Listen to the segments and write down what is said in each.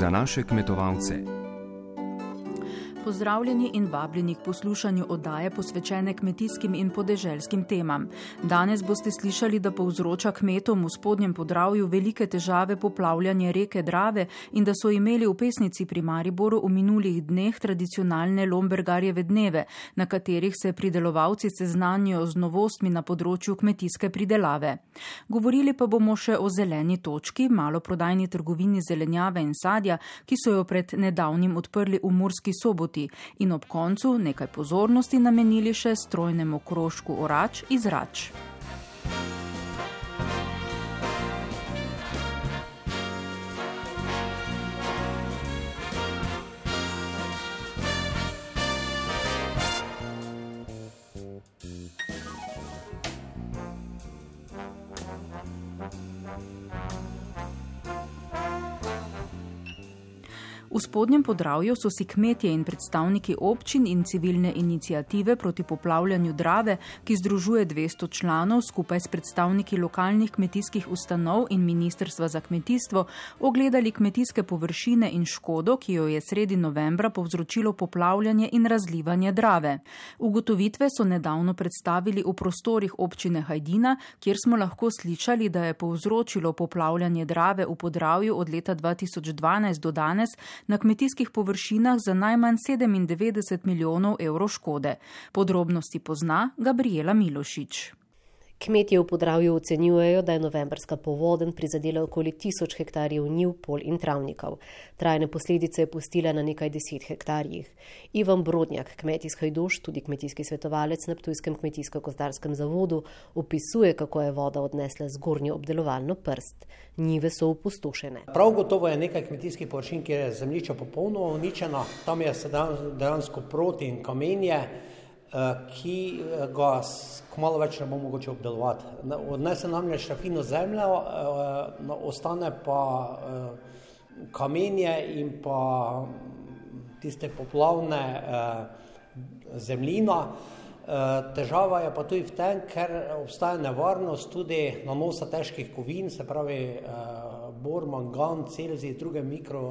za naše kmetovalce. Pozdravljeni in vabljeni k poslušanju oddaje posvečene kmetijskim in podeželskim temam. Danes boste slišali, da povzroča kmetom v spodnjem podravju velike težave poplavljanje reke Drave in da so imeli v pesnici pri Mariboru v minulih dneh tradicionalne Lombergarjeve dneve, na katerih se pridelovalci seznanjajo z novostmi na področju kmetijske pridelave. Govorili pa bomo še o zeleni točki, maloprodajni trgovini zelenjave in sadja, ki so jo pred nedavnim odprli v Murski soboti poti in ob koncu nekaj pozornosti namenili še strojnemu krožku Orač iz Rač. V spodnjem podravju so si kmetje in predstavniki občin in civilne inicijative proti poplavljanju Drave, ki združuje 200 članov skupaj s predstavniki lokalnih kmetijskih ustanov in Ministrstva za kmetijstvo, ogledali kmetijske površine in škodo, ki jo je sredi novembra povzročilo poplavljanje in razlivanje Drave. Ugotovitve so nedavno predstavili v prostorih občine Hajdina, kjer smo lahko slišali, da je povzročilo poplavljanje Drave v podravju od leta 2012 do danes na kmetijskih površinah za najmanj 97 milijonov evrov škode. Podrobnosti pozna Gabriela Milošič. Kmetje v podravju ocenjujejo, da je novembrska povoden prizadela okoli tisoč hektarjev njiv, pol in travnikov. Trajne posledice je pustila na nekaj deset hektarjih. Ivan Brodnjak, kmet iz Hajduš, tudi kmetijski svetovalec na Ptujskem kmetijsko-kozdarskem zavodu, opisuje, kako je voda odnesla zgornjo obdelovalno prst. Njive so opustošene. Prav gotovo je nekaj kmetijskih površin, kjer je zemljišče popolnoma uničeno, tam je dejansko proti in kamenje. Eh, ki eh, ga kmalo več ne bo mogoče obdelovati. Odnese namreč rafino zemljo, eh, ostane pa kamenje in pa tiste poplavne zemljina. Težava je pa tudi v tem, ker obstaja nevarnost tudi nanosa težkih kovin, se pravi bor, mangan, celzij, druge mikro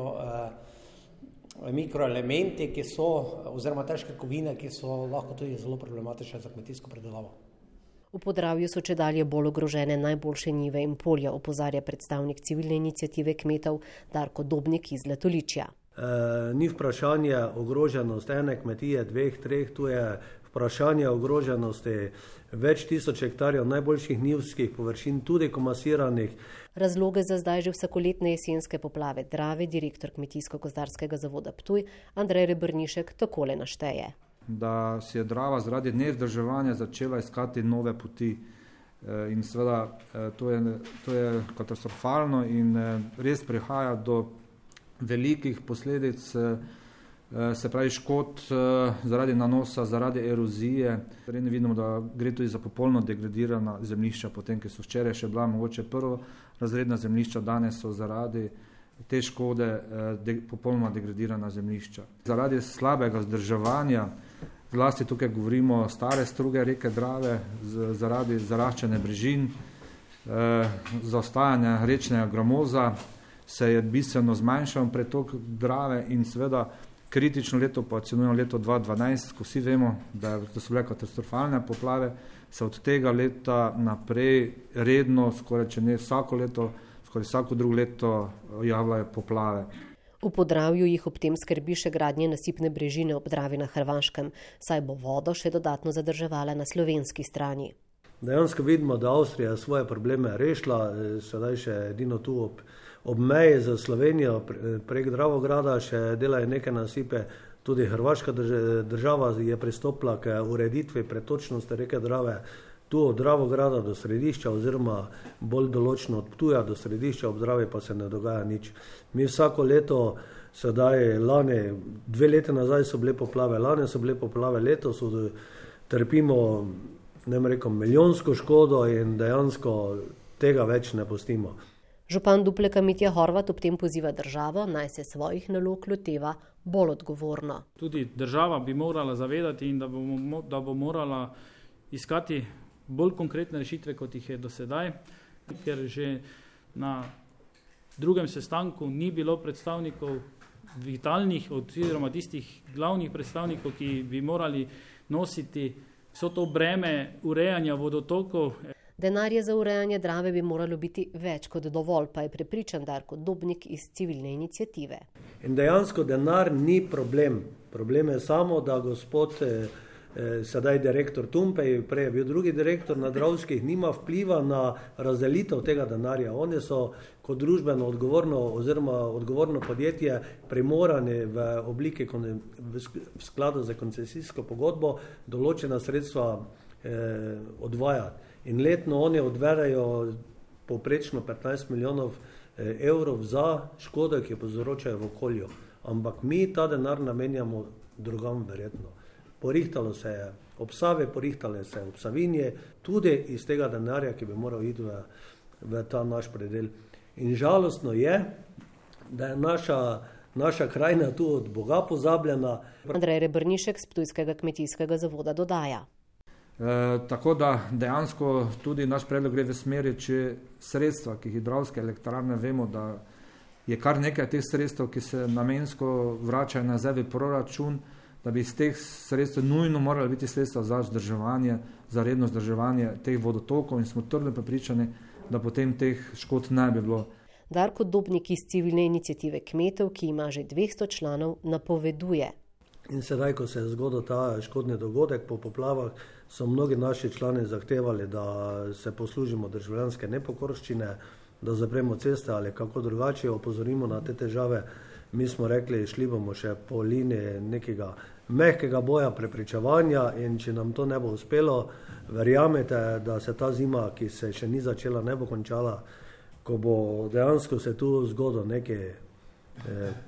mikroelementi, ki so, oziroma težke kovine, ki so lahko tudi zelo problematične za kmetijsko predelavo. V podravju so če dalje bolj ogrožene najboljše njive in polja, opozarja predstavnik civilne inicijative kmetov Darko Dobnik iz Letoličja. E, ni vprašanje ogroženosti ene kmetije, dveh, treh, tu je vprašanje ogroženosti več tisoč hektarjev najboljših njivskih površin, tudi komasiranih. Razloge za zdaj že vsakoletne jesenske poplave Drave, direktor Kmetijsko-gozdarskega zavoda Ptuj, Andrej Rebrnišek, takole našteje. Da si je Drava zaradi nevzdrževanja začela iskati nove poti. Eh, in seveda eh, to je, to je katastrofalno in eh, res prihaja do velikih posledic se pravi škod eh, zaradi nanosa, zaradi erozije. Ne vidimo, da gre tudi za popolno degradirana zemljišča, potem, ki so včeraj še bila mogoče prvo razredna zemljišča, danes so zaradi te škode eh, de, popolnoma degradirana zemljišča. Zaradi slabega vzdrževanja, zlasti tukaj govorimo o stare struge reke Drave, z, zaradi zaraščene brežin, zaostajanja rečnega gramoza, se je bistveno zmanjšal pretok Drave in seveda kritično leto pa ocenujemo leto 2012, ko vsi vemo, da, da so bile katastrofalne poplave, se od tega leta naprej redno, skoraj če ne vsako leto, skoraj vsako drugo leto eh, javljajo poplave. V podravju jih ob tem skrbi še gradnje nasipne brežine ob Dravi na Hrvaškem, saj bo vodo še dodatno zadrževala na slovenski strani. Dejansko vidimo, da Avstrija svoje probleme rešila, eh, sedaj še edino tu ob ob meji za Slovenijo, prek Dravograda, še delajo neke nasipe. Tudi Hrvaška država je pristopila k ureditvi pretočnosti reke Drave, tu od Dravograda do središča, oziroma bolj določno od Ptuja do središča, ob Dravi pa se ne dogaja nič. Mi vsako leto, sedaj lani, dve leti nazaj so bile poplave, lani so bile poplave, letos trpimo, ne vem, rekel, milijonsko škodo in dejansko tega več ne postimo. Župan Dupleka Mitja Horvat ob tem poziva državo, naj se svojih nalog loteva bolj odgovorno. Tudi država bi morala zavedati in da bo, da bo morala iskati bolj konkretne rešitve, kot jih je do sedaj, ker že na drugem sestanku ni bilo predstavnikov vitalnih oziroma tistih glavnih predstavnikov, ki bi morali nositi vso to breme urejanja vodotokov. Denarje za urejanje Drave bi moralo biti več kot dovolj, pa je prepričan Darko Dobnik iz civilne inicijative. In dejansko denar ni problem. Problem je samo, da gospod, eh, eh, sedaj direktor Tumpej, prej je bil drugi direktor na Dravskih, nima vpliva na razdelitev tega denarja. Oni so kot družbeno odgovorno oziroma odgovorno podjetje primorani v obliki v skladu za koncesijsko pogodbo določena sredstva eh, odvajati in letno oni odvedajo poprečno 15 milijonov eh, evrov za škode, ki jo povzročajo v okolju. Ampak mi ta denar namenjamo drugam verjetno. Porihtalo se je ob Savi, porihtalo se je ob Savinje, tudi iz tega denarja, ki bi moral iti v, v ta naš predel. In žalostno je, da je naša, naša krajina tu od Boga pozabljena. Andrej Rebrnišek z Ptujskega kmetijskega zavoda dodaja. E, tako da dejansko tudi naš predlog gre v smeri, če sredstva, ki jih hidravske elektrarne vemo, da je kar nekaj teh sredstev, ki se namensko vračajo nazaj v proračun, da bi iz teh sredstev nujno morali biti sredstva za vzdrževanje, za redno vzdrževanje teh vodotokov in smo trdno prepričani, da potem teh škod ne bi bilo. Darko Dobnik iz civilne inicijative kmetov, ki ima že 200 članov, napoveduje. In sedaj, ko se je zgodil ta škodni dogodek po poplavah, so mnogi naši člani zahtevali, da se poslužimo državljanske nepokorščine, da zapremo ceste ali kako drugače opozorimo na te težave. Mi smo rekli, šli bomo še po liniji nekega mehkega boja prepričevanja in če nam to ne bo uspelo, verjamete, da se ta zima, ki se še ni začela, ne bo končala, ko bo dejansko se tu zgodil nekaj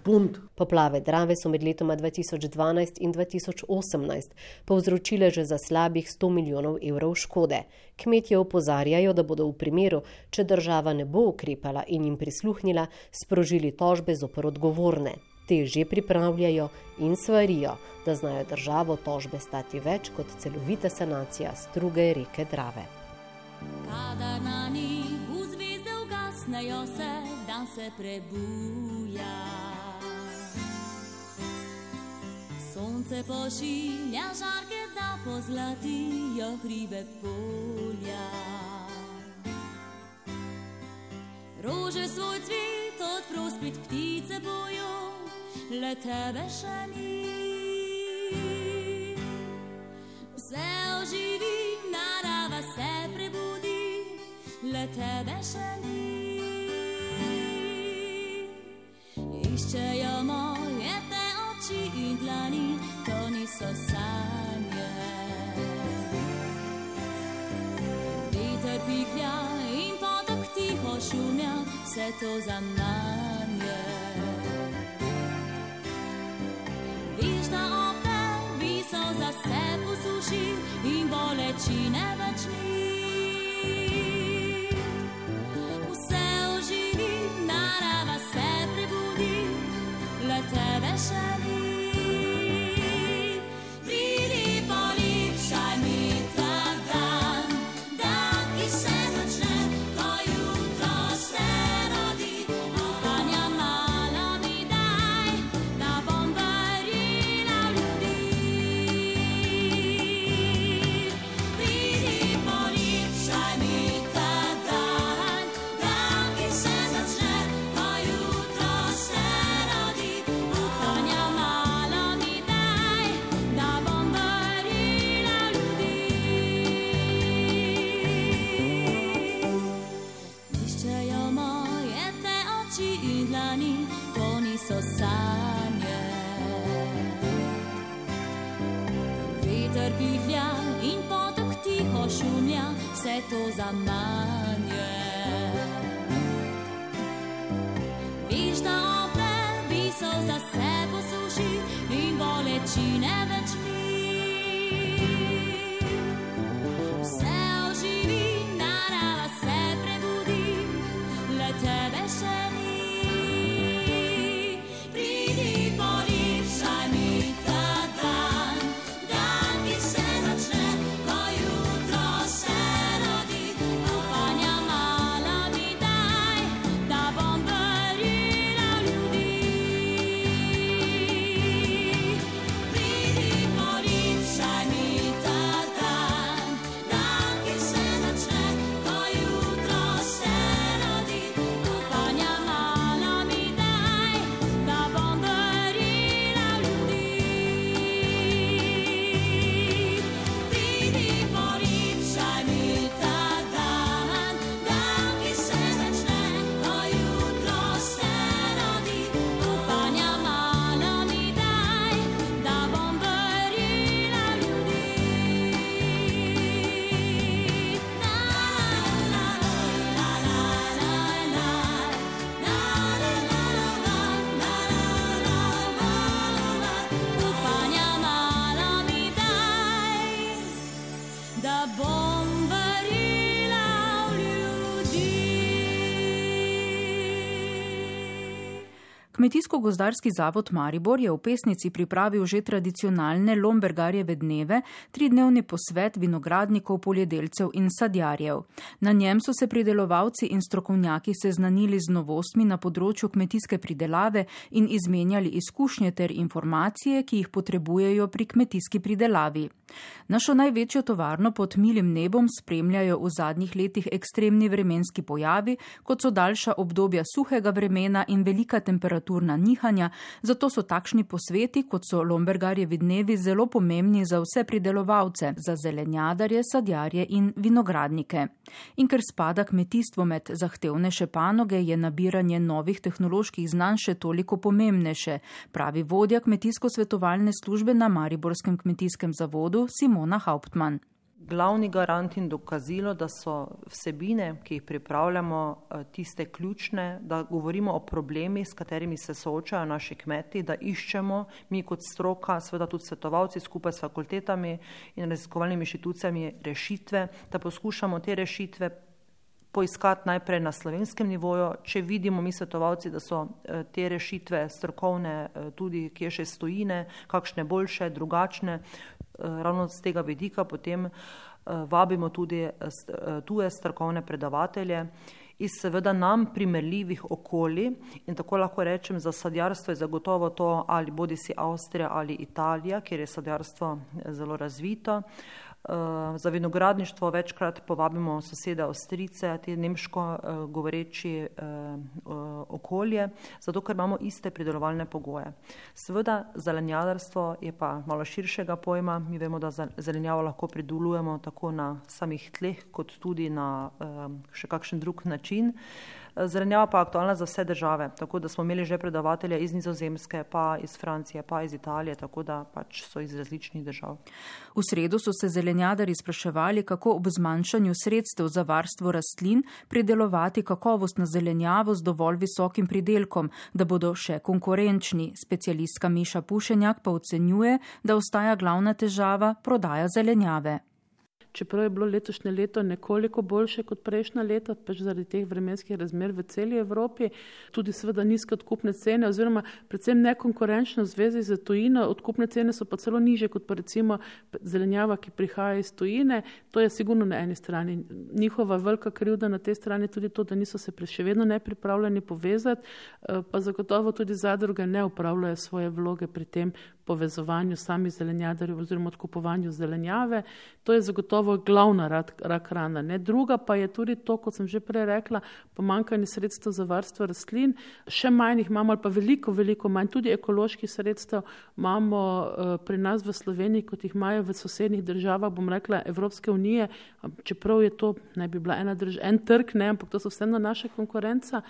punt. Poplave Drave so med letoma 2012 in 2018 povzročile že za slabih 100 milijonov evrov škode. Kmetje opozarjajo, da bodo v primeru, če država ne bo ukrepala in jim prisluhnila, sprožili tožbe zopr odgovorne. Te že pripravljajo in svarijo, da znajo državo tožbe stati več kot celovita sanacija struge reke Drave. Kadar na njih ugasnejo se, dan se prebuja. Sonce pošilja žarke, da pozlatijo hribe polja. Rože svoj cvet odpro spet ptice bojo, le tebe še ni. Vse oživi, narava se prebudi, le tebe še ni. Niso sanje. Veter pihlja in potok tiho šumja, vse to za nami. Veš, da opet bi so za se posuši in bolečine več ni. Kmetijsko-gozdarski zavod Maribor je v pesnici pripravil že tradicionalne Lombergarjeve dneve, tridnevni posvet vinogradnikov, poljedelcev in sadjarjev. Na njem so se pridelovalci in strokovnjaki seznanili z novostmi na področju kmetijske pridelave in izmenjali izkušnje ter informacije, ki jih potrebujejo pri kmetijski pridelavi. Našo največjo tovarno pod milim nebom spremljajo v zadnjih letih ekstremni vremenski pojavi, kot so daljša obdobja suhega vremena in velika temperaturna nihanja, zato so takšni posveti, kot so Lombergarjevi dnevi, zelo pomembni za vse pridelovalce, za zelenjadarje, sadjarje in vinogradnike. In ker spada kmetijstvo med zahtevnejše panoge, je nabiranje novih tehnoloških znanj še toliko pomembnejše, pravi vodja kmetijsko-svetovalne službe na Mariborskem kmetijskem zavodu Simona Hauptmann. Glavni garant in dokazilo, da so vsebine, ki jih pripravljamo, eh, tiste ključne, da govorimo o problemih, s katerimi se soočajo naši kmeti, da iščemo mi kot stroka, seveda tudi svetovalci skupaj s fakultetami in raziskovalnimi inštitucijami rešitve, da poskušamo te rešitve poiskati najprej na slovenskem nivoju, če vidimo mi svetovalci, da so eh, te rešitve strokovne eh, tudi, kje še stojine, kakšne boljše, drugačne, Eh, ravno z tega vidika potem vabimo tudi tuje strokovne predavatelje iz seveda nam primerljivih okolij in tako lahko rečem, za sadjarstvo je zagotovo to ali bodi si Avstrija ali Italija, kjer je sadjarstvo zelo razvito. Eh, za vinogradništvo večkrat povabimo sosede Avstrice, te nemško eh, govoreči eh, okolje, zato ker imamo iste pridelovalne pogoje. Seveda zelenjadarstvo je pa malo širšega pojma, mi vemo, da zelenjavo lahko pridelujemo tako na samih tleh, kot tudi na še kakšen drug način. Zelenjava pa je aktualna za vse države, tako da smo imeli že predavatelje iz Nizozemske, pa iz Francije, pa iz Italije, tako da pač so iz različnih držav. V sredo so se zelenjadari spraševali, kako ob zmanjšanju sredstev za varstvo rastlin pridelovati kakovostno zelenjavo z dovolj visokim pridelkom, da bodo še konkurenčni. Specialistka Miša Pušenjak pa ocenjuje, da ostaja glavna težava prodaja zelenjave čeprav je bilo letošnje leto nekoliko boljše kot prejšnja leta, pač zaradi teh vremenskih razmer v celi Evropi, tudi seveda nizke odkupne cene oziroma predvsem nekonkurenčno zvezi z tujino, odkupne cene so pa celo niže kot pa recimo zelenjava, ki prihaja iz tujine, to je sigurno na eni strani. Njihova velika krivda na tej strani tudi to, da niso se še vedno nepripravljeni povezati, eh, pa zagotovo tudi zadruge ne upravljajo svoje vloge pri tem povezovanju samih zelenjadarjev oziroma odkupovanju zelenjave. To je zagotovo glavna rak, rak rana. Ne? Druga pa je tudi to, kot sem že prej rekla, pomankanje sredstev za varstvo rastlin. Še manj jih imamo ali pa veliko, veliko manj tudi ekoloških sredstev imamo uh, pri nas v Sloveniji, kot jih imajo v sosednjih državah, bom rekla Evropske unije, čeprav je to ne bi bila ena država, en trg, ne, ampak to so vseeno naše konkurenca.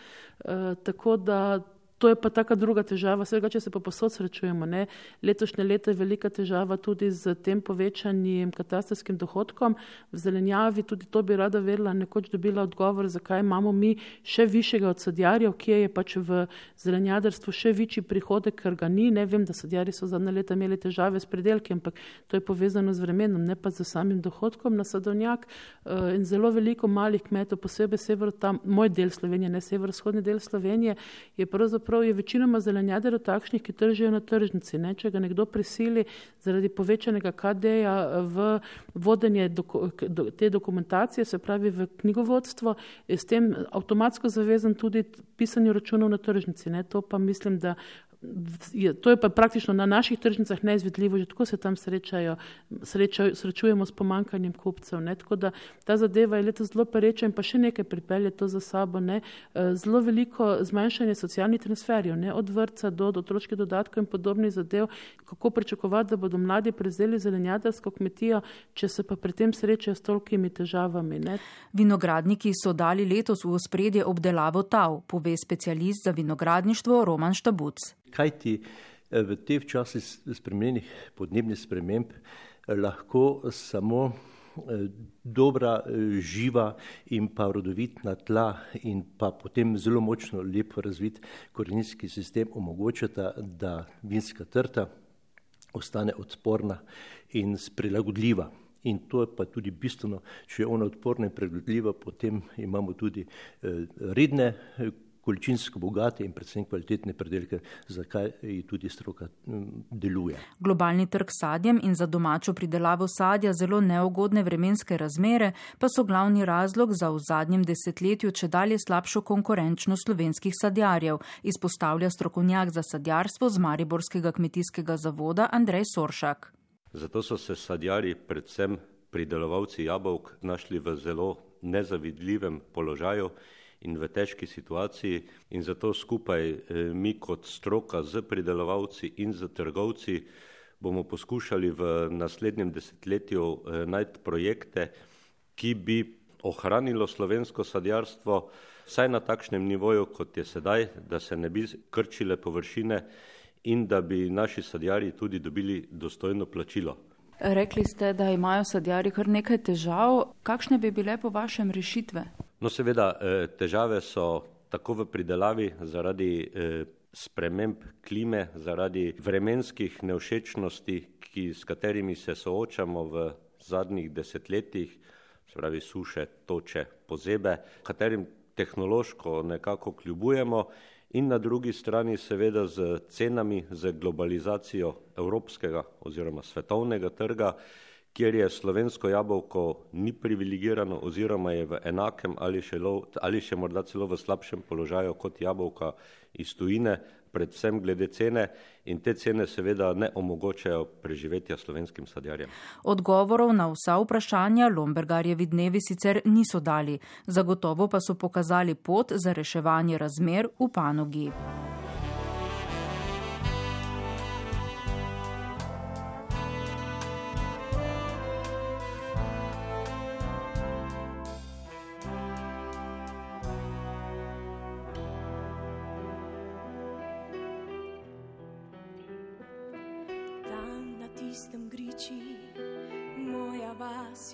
Uh, tako da To je pa taka druga težava, vsega, če se pa posod srečujemo. Ne? Letošnje leto je velika težava tudi z tem povečanjem katastarskim dohodkom v zelenjavi, tudi to bi rada vedela, nekoč dobila odgovor, zakaj imamo mi še višjega od sadjarjev, kje je pač v zelenjadarstvu še večji prihodek, ker ga ni. Ne vem, da sadjarji so zadnje leta imeli težave s predelki, ampak to je povezano z vremenom, ne pa z samim dohodkom na sadovnjak. Eh, in zelo veliko malih kmetov, posebej sever, tam moj del Slovenije, ne severovzhodni del Slovenije, je pravzaprav pravzaprav je večinoma zelenjadarjev takšnih, ki tržijo na tržnici. Ne? Če ga nekdo prisili zaradi povečanega KD-ja v vodenje doko, do, te dokumentacije, se pravi v knjigovodstvo, je s tem avtomatsko zavezan tudi pisanju računov na tržnici. Ne? To pa mislim, da je, to je pa praktično na naših tržnicah neizvedljivo, že tako se tam srečajo, srečajo, srečujemo s pomankanjem kupcev. Ne? Tako da ta zadeva je letos zelo pereča in pa še nekaj pripelje to za sabo. Ne? Eh, zelo veliko zmanjšanje socialnih transferjev, ne? od vrca do, do otroških dodatkov in podobnih zadev. Kako pričakovati, da bodo mladi prezeli zelenjadarsko kmetijo, če se pa pri tem srečajo s tolkimi težavami. Ne? Vinogradniki so dali letos v spredje obdelavo tav, pove specialist za vinogradništvo Roman Štabuc kaj ti eh, v teh časih spremenjenih podnebnih sprememb eh, lahko samo eh, dobra, živa in pa rodovitna tla in pa potem zelo močno lepo razvit koreninski sistem omogočata, da vinska trta ostane odporna in prilagodljiva. In to je pa tudi bistveno, če je ona odporna in prilagodljiva, potem imamo tudi redne količinsko bogate in predvsem kvalitetne predelke, zakaj tudi stroka deluje. Globalni trg sadjem in za domačo pridelavo sadja zelo neugodne vremenske razmere pa so glavni razlog za v zadnjem desetletju če dalje slabšo konkurenčnost slovenskih sadjarjev, izpostavlja strokovnjak za sadjarstvo z Mariborskega kmetijskega zavoda Andrej Soršak. Zato so se sadjari, predvsem pridelovalci jabolk, našli v zelo nezavidljivem položaju in v težki situaciji in zato skupaj eh, mi kot stroka z pridelovalci in z trgovci bomo poskušali v naslednjem desetletju eh, najti projekte, ki bi ohranilo slovensko sadjarstvo vsaj na takšnem nivoju, kot je sedaj, da se ne bi krčile površine in da bi naši sadjari tudi dobili dostojno plačilo. Rekli ste, da imajo sadjari kar nekaj težav. Kakšne bi bile po vašem rešitve? No, seveda, eh, težave so tako v pridelavi zaradi eh, sprememb klime, zaradi vremenskih neušečnosti, ki, s katerimi se soočamo v zadnjih desetletjih, spravi suše, toče, pozebe, katerim tehnološko nekako kljubujemo in na drugi strani seveda z cenami, z globalizacijo evropskega oziroma svetovnega trga, kjer je slovensko jabolko ni privilegirano oziroma je v enakem ali še, lo, ali še morda celo v slabšem položaju kot jabolka iz tujine, predvsem glede cene in te cene seveda ne omogočajo preživetja slovenskim sadjarjem. Odgovorov na vsa vprašanja Lombergarjevi dnevi sicer niso dali, zagotovo pa so pokazali pot za reševanje razmer v panogi.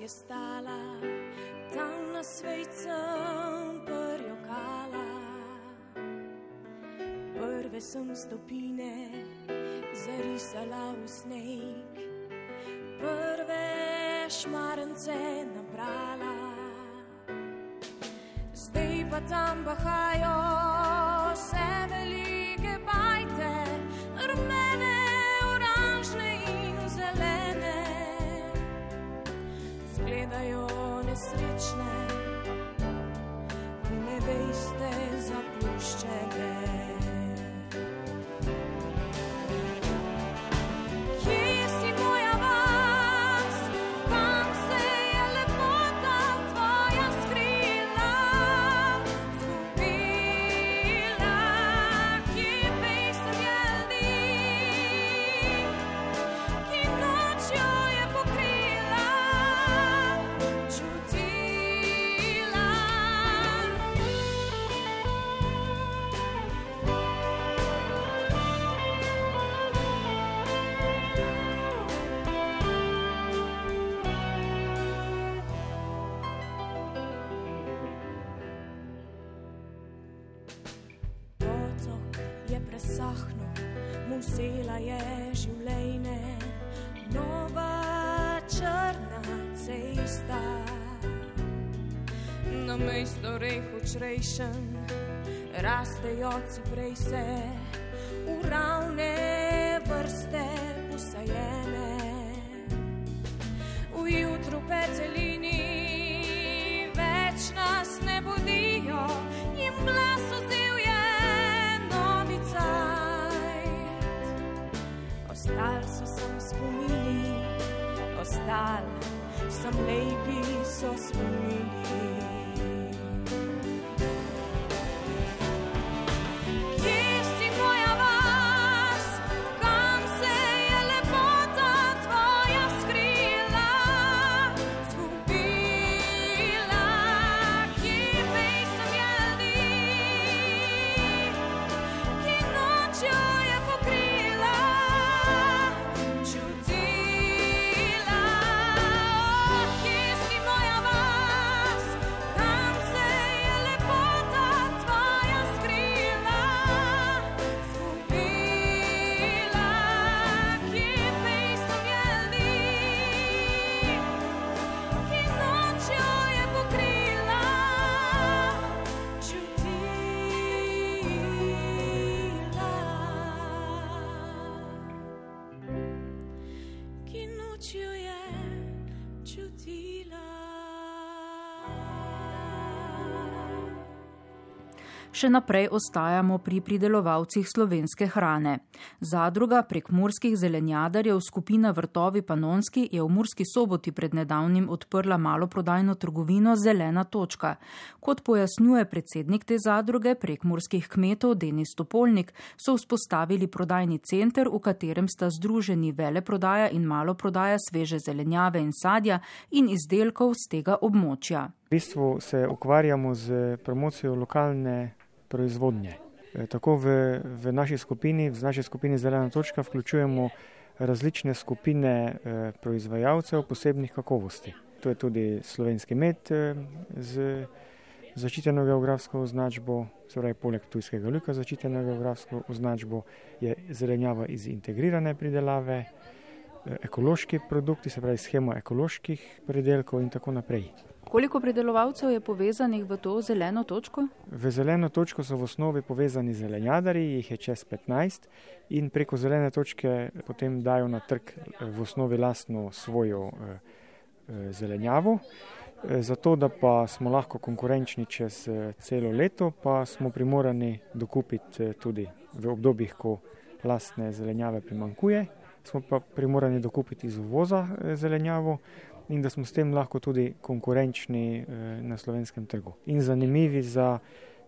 Je stala, tam na svejcem prjokala. Prve sem stopine zarisala v sneg, prve šmarence nabrala. Zdaj pa tam bahajo se velike bajte, gledajo nesrečne, ne veste zapuščene. Močnejšen, rastejo ciprej se v ravne vrste posajene. V jutru petelini še naprej ostajamo pri pridelovalcih slovenske hrane. Zadruga prek murskih zelenjadarjev skupina Vrtovi Panonski je v Murski soboti pred nedavnim odprla maloprodajno trgovino Zelena točka. Kot pojasnjuje predsednik te zadruge prek murskih kmetov Denis Topolnik, so vzpostavili prodajni center, v katerem sta združeni veleprodaja in maloprodaja sveže zelenjave in sadja in izdelkov z tega območja. V bistvu se ukvarjamo z promocijo lokalne proizvodnje. E, tako v, v naši skupini, v naši skupini Zelena točka, vključujemo različne skupine e, proizvajalcev posebnih kakovosti. To je tudi slovenski med e, z zaščiteno geografsko označbo, se pravi, poleg tujskega luka zaščiteno geografsko označbo, je zelenjava iz integrirane pridelave, ekološki produkti, se pravi, schema ekoloških pridelkov in tako naprej. Koliko pridelovalcev je povezanih v to zeleno točko? V zeleno točko so v osnovi povezani zelenjadari, jih je čez 15 in preko zelene točke potem dajo na trg v osnovi lastno svojo eh, eh, zelenjavo. Eh, zato, da pa smo lahko konkurenčni čez celo leto, pa smo primorani dokupiti tudi v obdobjih, ko lastne zelenjave primankuje, smo pa primorani dokupiti iz uvoza zelenjavo in da smo s tem lahko tudi konkurenčni eh, na slovenskem trgu in zanimivi za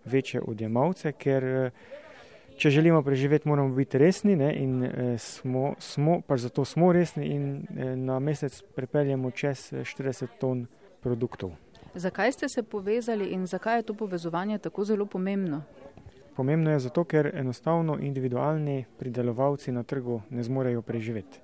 večje odjemalce, ker eh, če želimo preživeti, moramo biti resni ne, in eh, smo, smo, pač zato smo resni in na mesec prepeljemo čez 40 ton produktov. Zakaj ste se povezali in zakaj je to povezovanje tako zelo pomembno? Pomembno je zato, ker enostavno individualni pridelovalci na trgu ne zmorejo preživeti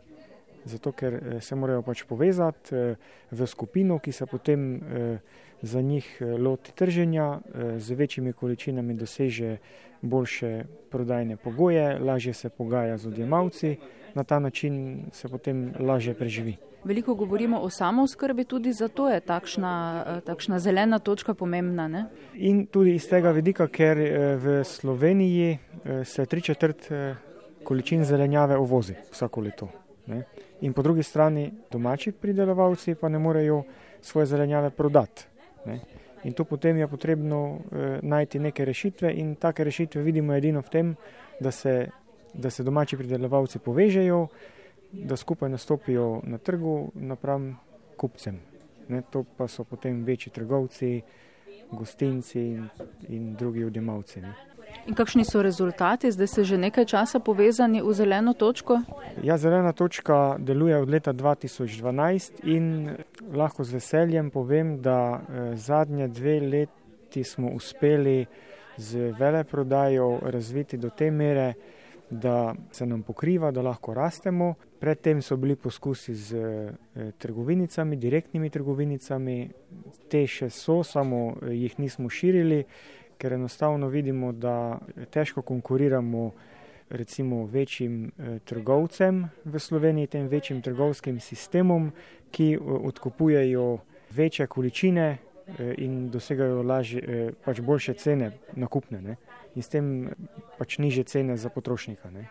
zato ker eh, se morajo pač povezati eh, v skupino, ki se potem eh, za njih loti trženja, z večjimi količinami doseže boljše prodajne pogoje, lažje se pogaja z odjemalci, na ta način se potem lažje preživi. Veliko govorimo o samozkrbi, tudi zato je takšna, takšna zelena točka pomembna. Ne? In tudi iz tega vidika, ker v Sloveniji se tri četrt količin zelenjave uvozi vsako leto. Ne? In po drugi strani domači pridelovalci pa ne morejo svoje zelenjave prodati. Ne? In tu potem je potrebno eh, najti neke rešitve in take rešitve vidimo edino v tem, da se, da se domači pridelovalci povežejo, da skupaj nastopijo na trgu napram kupcem. Ne? To pa so potem večji trgovci, gostinci in, in drugi odjemalci. Ne? In kakšni so rezultati? Zdaj ste že nekaj časa povezani v zeleno točko? Ja, zelena točka deluje od leta 2012 in lahko z veseljem povem, da eh, zadnje dve leti smo uspeli z veleprodajo razviti do te mere, da se nam pokriva, da lahko rastemo. Predtem so bili poskusi z eh, trgovinicami, direktnimi trgovinicami, te še so, samo eh, jih nismo širili ker enostavno vidimo, da težko konkuriramo recimo večjim eh, trgovcem v Sloveniji, tem večjim trgovskim sistemom, ki eh, odkupujejo večje količine eh, in dosegajo lažje, pač boljše cene nakupne ne? in s tem pač niže cene za potrošnika. Ne?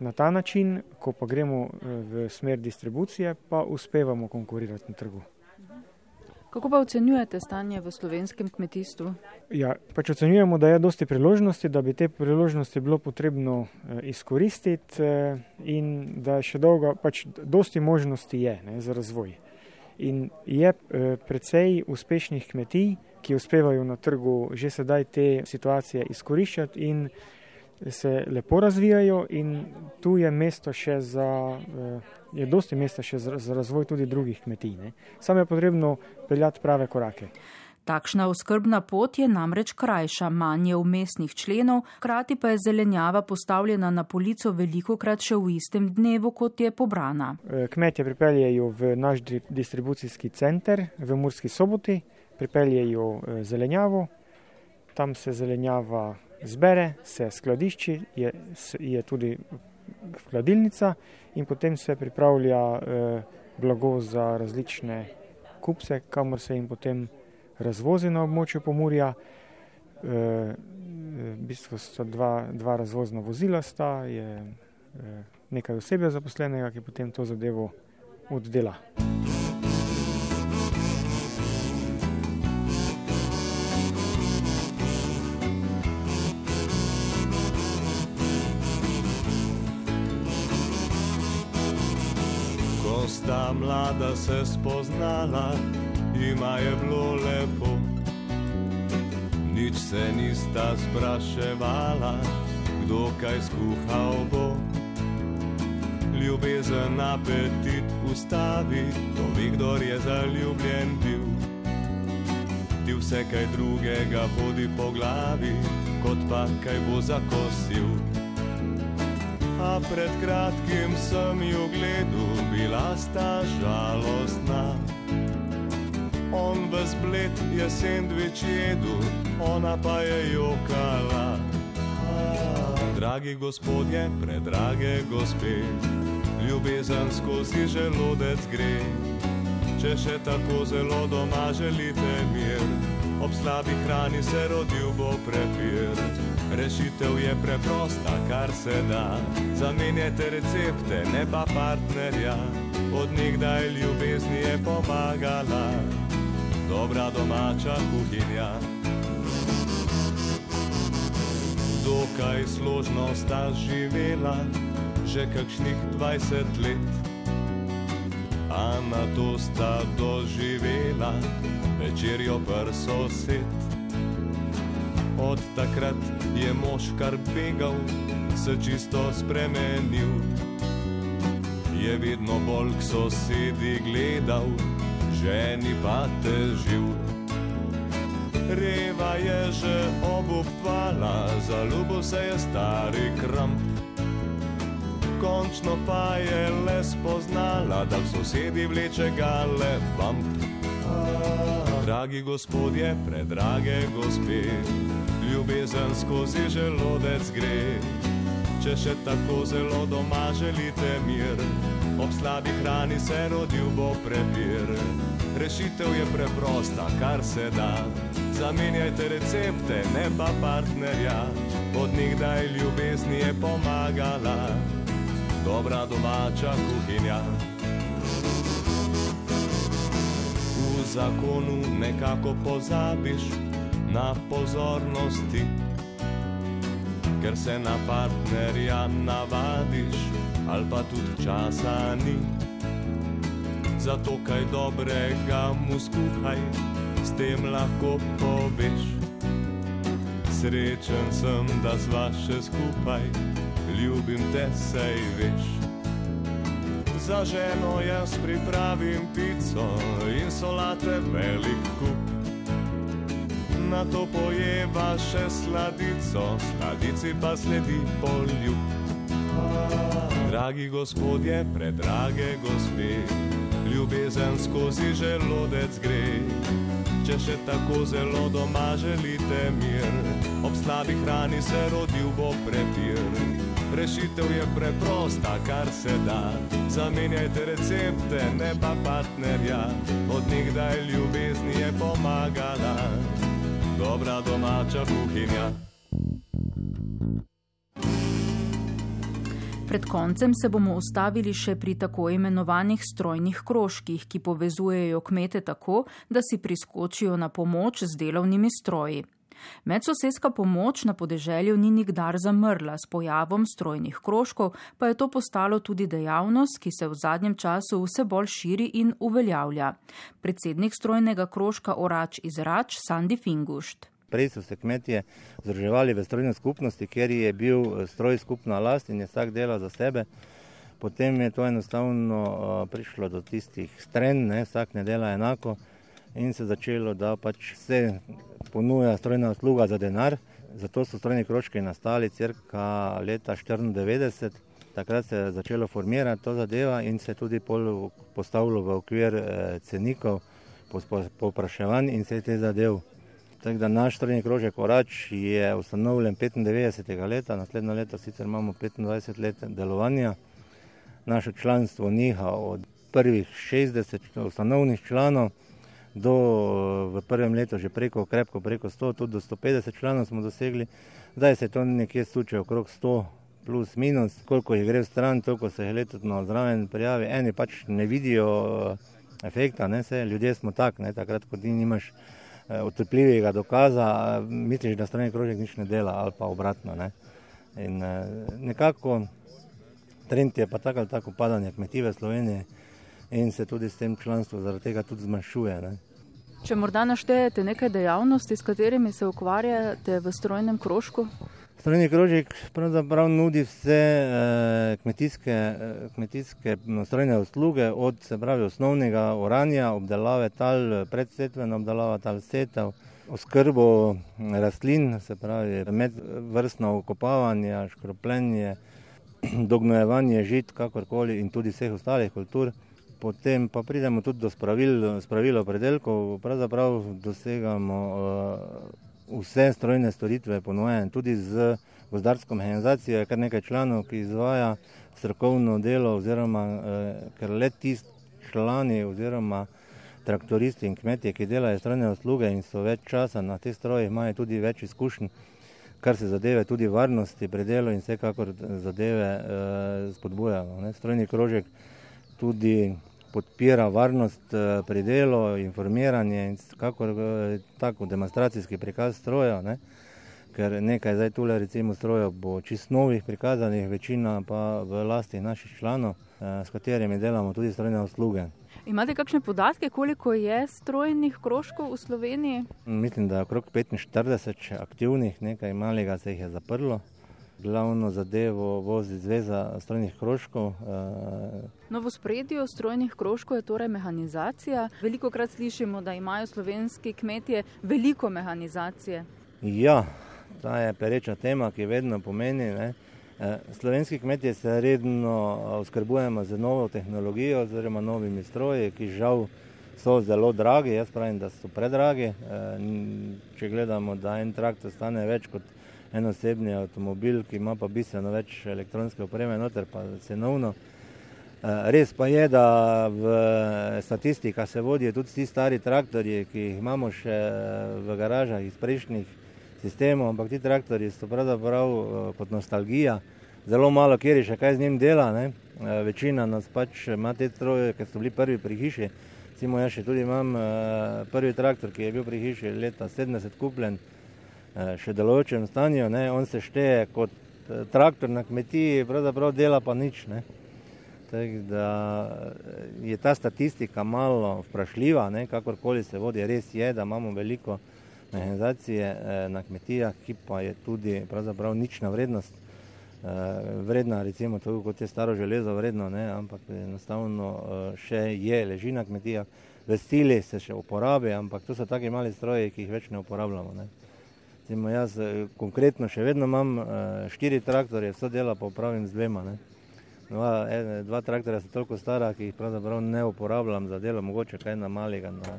Na ta način, ko pa gremo v smer distribucije, pa uspevamo konkurirati na trgu. Kako pa ocenjujete stanje v slovenskem kmetijstvu? Ja, pač ocenjujemo, da je dosti priložnosti, da bi te priložnosti bilo potrebno eh, izkoristiti eh, in da je še dolgo, pač dosti možnosti je ne, za razvoj. In je eh, precej uspešnih kmetij, ki uspevajo na trgu že sedaj te situacije izkoriščati in se lepo razvijajo in tu je mesto še za, eh, je dosti mesta še za razvoj tudi drugih kmetij. Ne. Samo je potrebno peljati prave korake. Takšna oskrbna pot je namreč krajša, manje umestnih členov, krati pa je zelenjava postavljena na polico veliko krat še v istem dnevu, kot je pobrana. Eh, kmetje pripeljejo v naš distribucijski center v Murski soboti, pripeljejo eh, zelenjavo, tam se zelenjava zbere, se skladišči, je, je tudi hladilnica in potem se pripravlja eh, blago za različne kupce, kamor se jim potem razvozi na območju Pomurja. Eh, v bistvu so dva, dva razvozna vozila, sta, je eh, nekaj osebja zaposlenega, ki potem to zadevo od se spoznala, ima je bilo lepo. Nič se nista spraševala, kdo kaj skuhal bo. Ljubezen apetit ustavi, to ve, kdo je zaljubljen bil. Ti vse kaj drugega hodi po glavi, kot pa kaj bo zakosil. A pred kratkim sem jo gledal, bila sta žalostna. On v zbled je sendvič jedel, ona pa je jokala. Dragi gospodje, predrage gospe, ljubezen skozi želodec gre. Če še tako zelo doma želite mir, ob slabi hrani se rodil bo prepir. Rešitev je preprosta, kar se da. Zamenjajte recepte, ne pa partnerja. Od nekdaj ljubezni je pomagala, dobra domača kuhinja. Dokaj složno sta živela, že kakšnih 20 let. A na to sta doživela večerjo prso set. Od takrat je mož kar begal, se čisto spremenil. Je vedno bolj k sosedi gledal, ženi pa težil. Reva je že obupvala, zaljubil se je stari kramp. Končno pa je le spoznala, da v sosedi vleče gale vamp. Dragi gospodje, predrage gospe, ljubezen skozi želodec gre. Če še tako zelo doma želite mir, ob slabi hrani se rodil bo prepir. Rešitev je preprosta, kar se da. Zamenjajte recepte, ne pa partnerja, od nekdaj ljubezni je pomagala, dobra domača kuhinja. V zakonu nekako pozabiš na pozornosti, ker se na partnerja navadiš, ali pa tudi časa ni. Zato kaj dobrega mu skuhaj, s tem lahko poveš. Srečen sem, da sva še skupaj, ljubim te, sej veš. Za ženo jaz pripravim pico in solate velik kup. Na to pojeva še sladico, sladici pa sledi poljub. Dragi gospodje, predrage gospe, ljubezen skozi želodec gre. Če še tako zelo doma želite mir, ob slabi hrani se rodil bo prepir. Rešitev je preprosta, kar se da. Zamenjajte recepte, ne pa partnerja, od nekdaj ljubezni je pomagala, dobra domača kuhinja. Pred koncem se bomo ustavili še pri tako imenovanih strojnih krožkih, ki povezujejo kmete tako, da si priskočijo na pomoč z delovnimi stroji. Medsosedska pomoč na podeželju ni nikdar zamrla, s pojavom strojnih krožkov pa je to postalo tudi dejavnost, ki se v zadnjem času vse bolj širi in uveljavlja. Predsednik strojnega krožka Orač iz Rač, Sandi Fingušt. Prej so se kmetje združevali v strojni skupnosti, kjer je bil stroj skupna last in je vsak delal za sebe. Potem je to enostavno prišlo do tistih stren, ne, vsak ne dela enako in se začelo, da pač se ponuja strojna usluga za denar. Zato so strojni krožki nastali crka leta 1994. Takrat se je začelo formirati to zadeva in se tudi postavilo v okvir cenikov, popraševanj in vse te zadev. Tako da naš strojni krožek Orač je ustanovljen 95. leta, naslednjo leto sicer imamo 25 let delovanja. Naše članstvo niha od prvih 60 ustanovnih članov do v prvem letu že preko, krepko preko 100, tudi do 150 članov smo dosegli. Zdaj se to nekje stuče okrog 100 plus minus, koliko jih gre v stran, toliko se jih letno zraven prijavi. Eni pač ne vidijo eh, efekta, ne se, ljudje smo tak, ne, takrat, ko ti nimaš utrpljivega dokaza, misliš, da strani krožek nič ne dela ali pa obratno. Ne. In nekako trend je pa tako ali tako padanje kmetive Slovenije in se tudi s tem članstvo zaradi tega tudi zmanjšuje. Ne. Če morda naštejete nekaj dejavnosti, s katerimi se ukvarjate v strojnem krožku? Strojni krožek pravzaprav nudi vse eh, kmetijske, eh, kmetijske no, strojne usluge, od se pravi osnovnega oranja, obdelave tal, predsetvena obdelava tal setev, oskrbo rastlin, se pravi medvrstno okopavanje, škropljenje, dognojevanje žit, kakorkoli in tudi vseh ostalih kultur potem pa pridemo tudi do spravil, spravilo predelkov, pravzaprav dosegamo uh, vse strojne storitve ponujene, tudi z gozdarsko mehanizacijo, je kar nekaj članov, ki izvaja strokovno delo, oziroma uh, ker le tisti člani oziroma traktoristi in kmetje, ki delajo strojne usluge in so več časa na teh strojih, imajo tudi več izkušenj, kar se zadeve tudi varnosti pri delu in vsekakor zadeve uh, spodbujamo. Ne. Strojni krožek tudi podpira varnost eh, pri delu, informiranje in kako eh, tako demonstracijski prikaz stroja, ne? ker nekaj zdaj tule recimo strojev bo čist novih prikazanih, večina pa v lasti naših članov, eh, s katerimi delamo tudi strojne usluge. Imate kakšne podatke, koliko je strojnih krožkov v Sloveniji? Mislim, da je okrog 45 aktivnih, nekaj malega se jih je zaprlo glavno zadevo vozi Zveza strojnih krožkov. Eh, no, v spredju strojnih krožkov je torej mehanizacija. Veliko krat slišimo, da imajo slovenski kmetje veliko mehanizacije. Ja, ta je pereča tema, ki vedno pomeni. Ne? Eh, slovenski kmetje se redno oskrbujemo z novo tehnologijo oziroma novimi stroji, ki žal so zelo dragi. Jaz pravim, da so predragi. Eh, če gledamo, da en traktor stane več kot enosebni avtomobil, ki ima pa bistveno več elektronske opreme, noter pa cenovno. Eh, res pa je, da v statistika se vodijo tudi ti stari traktorji, ki jih imamo še v garažah iz prejšnjih sistemov, ampak ti traktorji so pravzaprav eh, kot nostalgija. Zelo malo kjer je še kaj z njim dela, ne? Eh, večina nas pač ima te stroje, ker so bili prvi pri hiši. Recimo jaz še tudi imam prvi traktor, ki je bil pri hiši leta 70 kupljen, Eh, še delujočem stanju, ne, on se šteje kot eh, traktor na kmetiji, pravzaprav dela pa nič. Ne. Tak, da eh, je ta statistika malo vprašljiva, ne, kakorkoli se vodi, res je, da imamo veliko mehanizacije na kmetijah, ki pa je tudi pravzaprav nična vrednost, vredna recimo to, kot je staro železo vredno, ne, ampak enostavno še je, leži na kmetijah, v stili se še uporabi, ampak to so taki mali stroji, ki jih več ne uporabljamo. Ne. Recimo jaz eh, konkretno še vedno imam uh, štiri traktorje, vse dela pa upravim z dvema. Dva, en, dva traktorja so toliko stara, ki jih pravzaprav ne uporabljam za delo, mogoče kaj na malega na,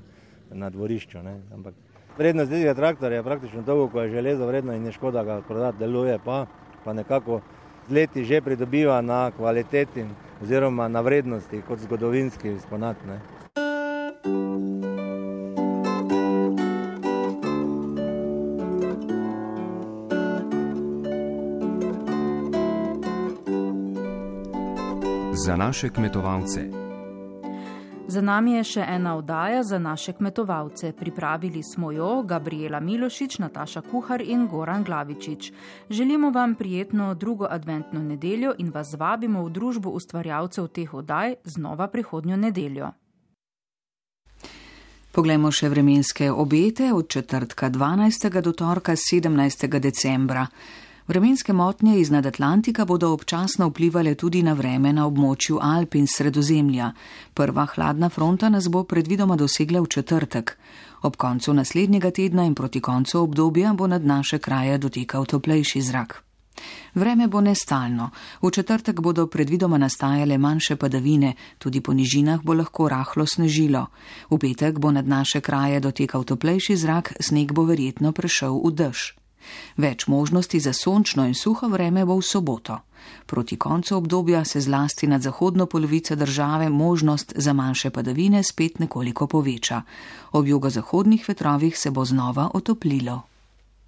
na dvorišču. Ne. Ampak vrednost tega traktorja je praktično dolgo, ko je železo vredno in je škoda ga prodati, deluje pa, pa nekako z leti že pridobiva na kvaliteti oziroma na vrednosti kot zgodovinski izponat. Ne. Za naše kmetovalce. Za nami je še ena oddaja za naše kmetovalce. Pripravili smo jo Gabriela Milošič, Nataša Kuhar in Goran Glavičič. Želimo vam prijetno drugo adventno nedeljo in vas vabimo v družbo ustvarjalcev teh oddaj znova prihodnjo nedeljo. Poglejmo še vremenske obete od četrtka 12. do torka 17. decembra. Vremenske motnje iz Nadatlantika bodo občasno vplivali tudi na vreme na območju Alp in Sredozemlja. Prva hladna fronta nas bo predvidoma dosegla v četrtek. Ob koncu naslednjega tedna in proti koncu obdobja bo nad naše kraje dotekal toplejši zrak. Vreme bo nestalno. V četrtek bodo predvidoma nastajale manjše padavine, tudi po nižinah bo lahko rahlo snežilo. V petek bo nad naše kraje dotekal toplejši zrak, sneg bo verjetno prešel v dež. Več možnosti za sončno in suho vreme bo v soboto. Proti koncu obdobja se zlasti nad zahodno polovico države možnost za manjše padavine spet nekoliko poveča. Ob jugozahodnih vetrovih se bo znova otoplilo.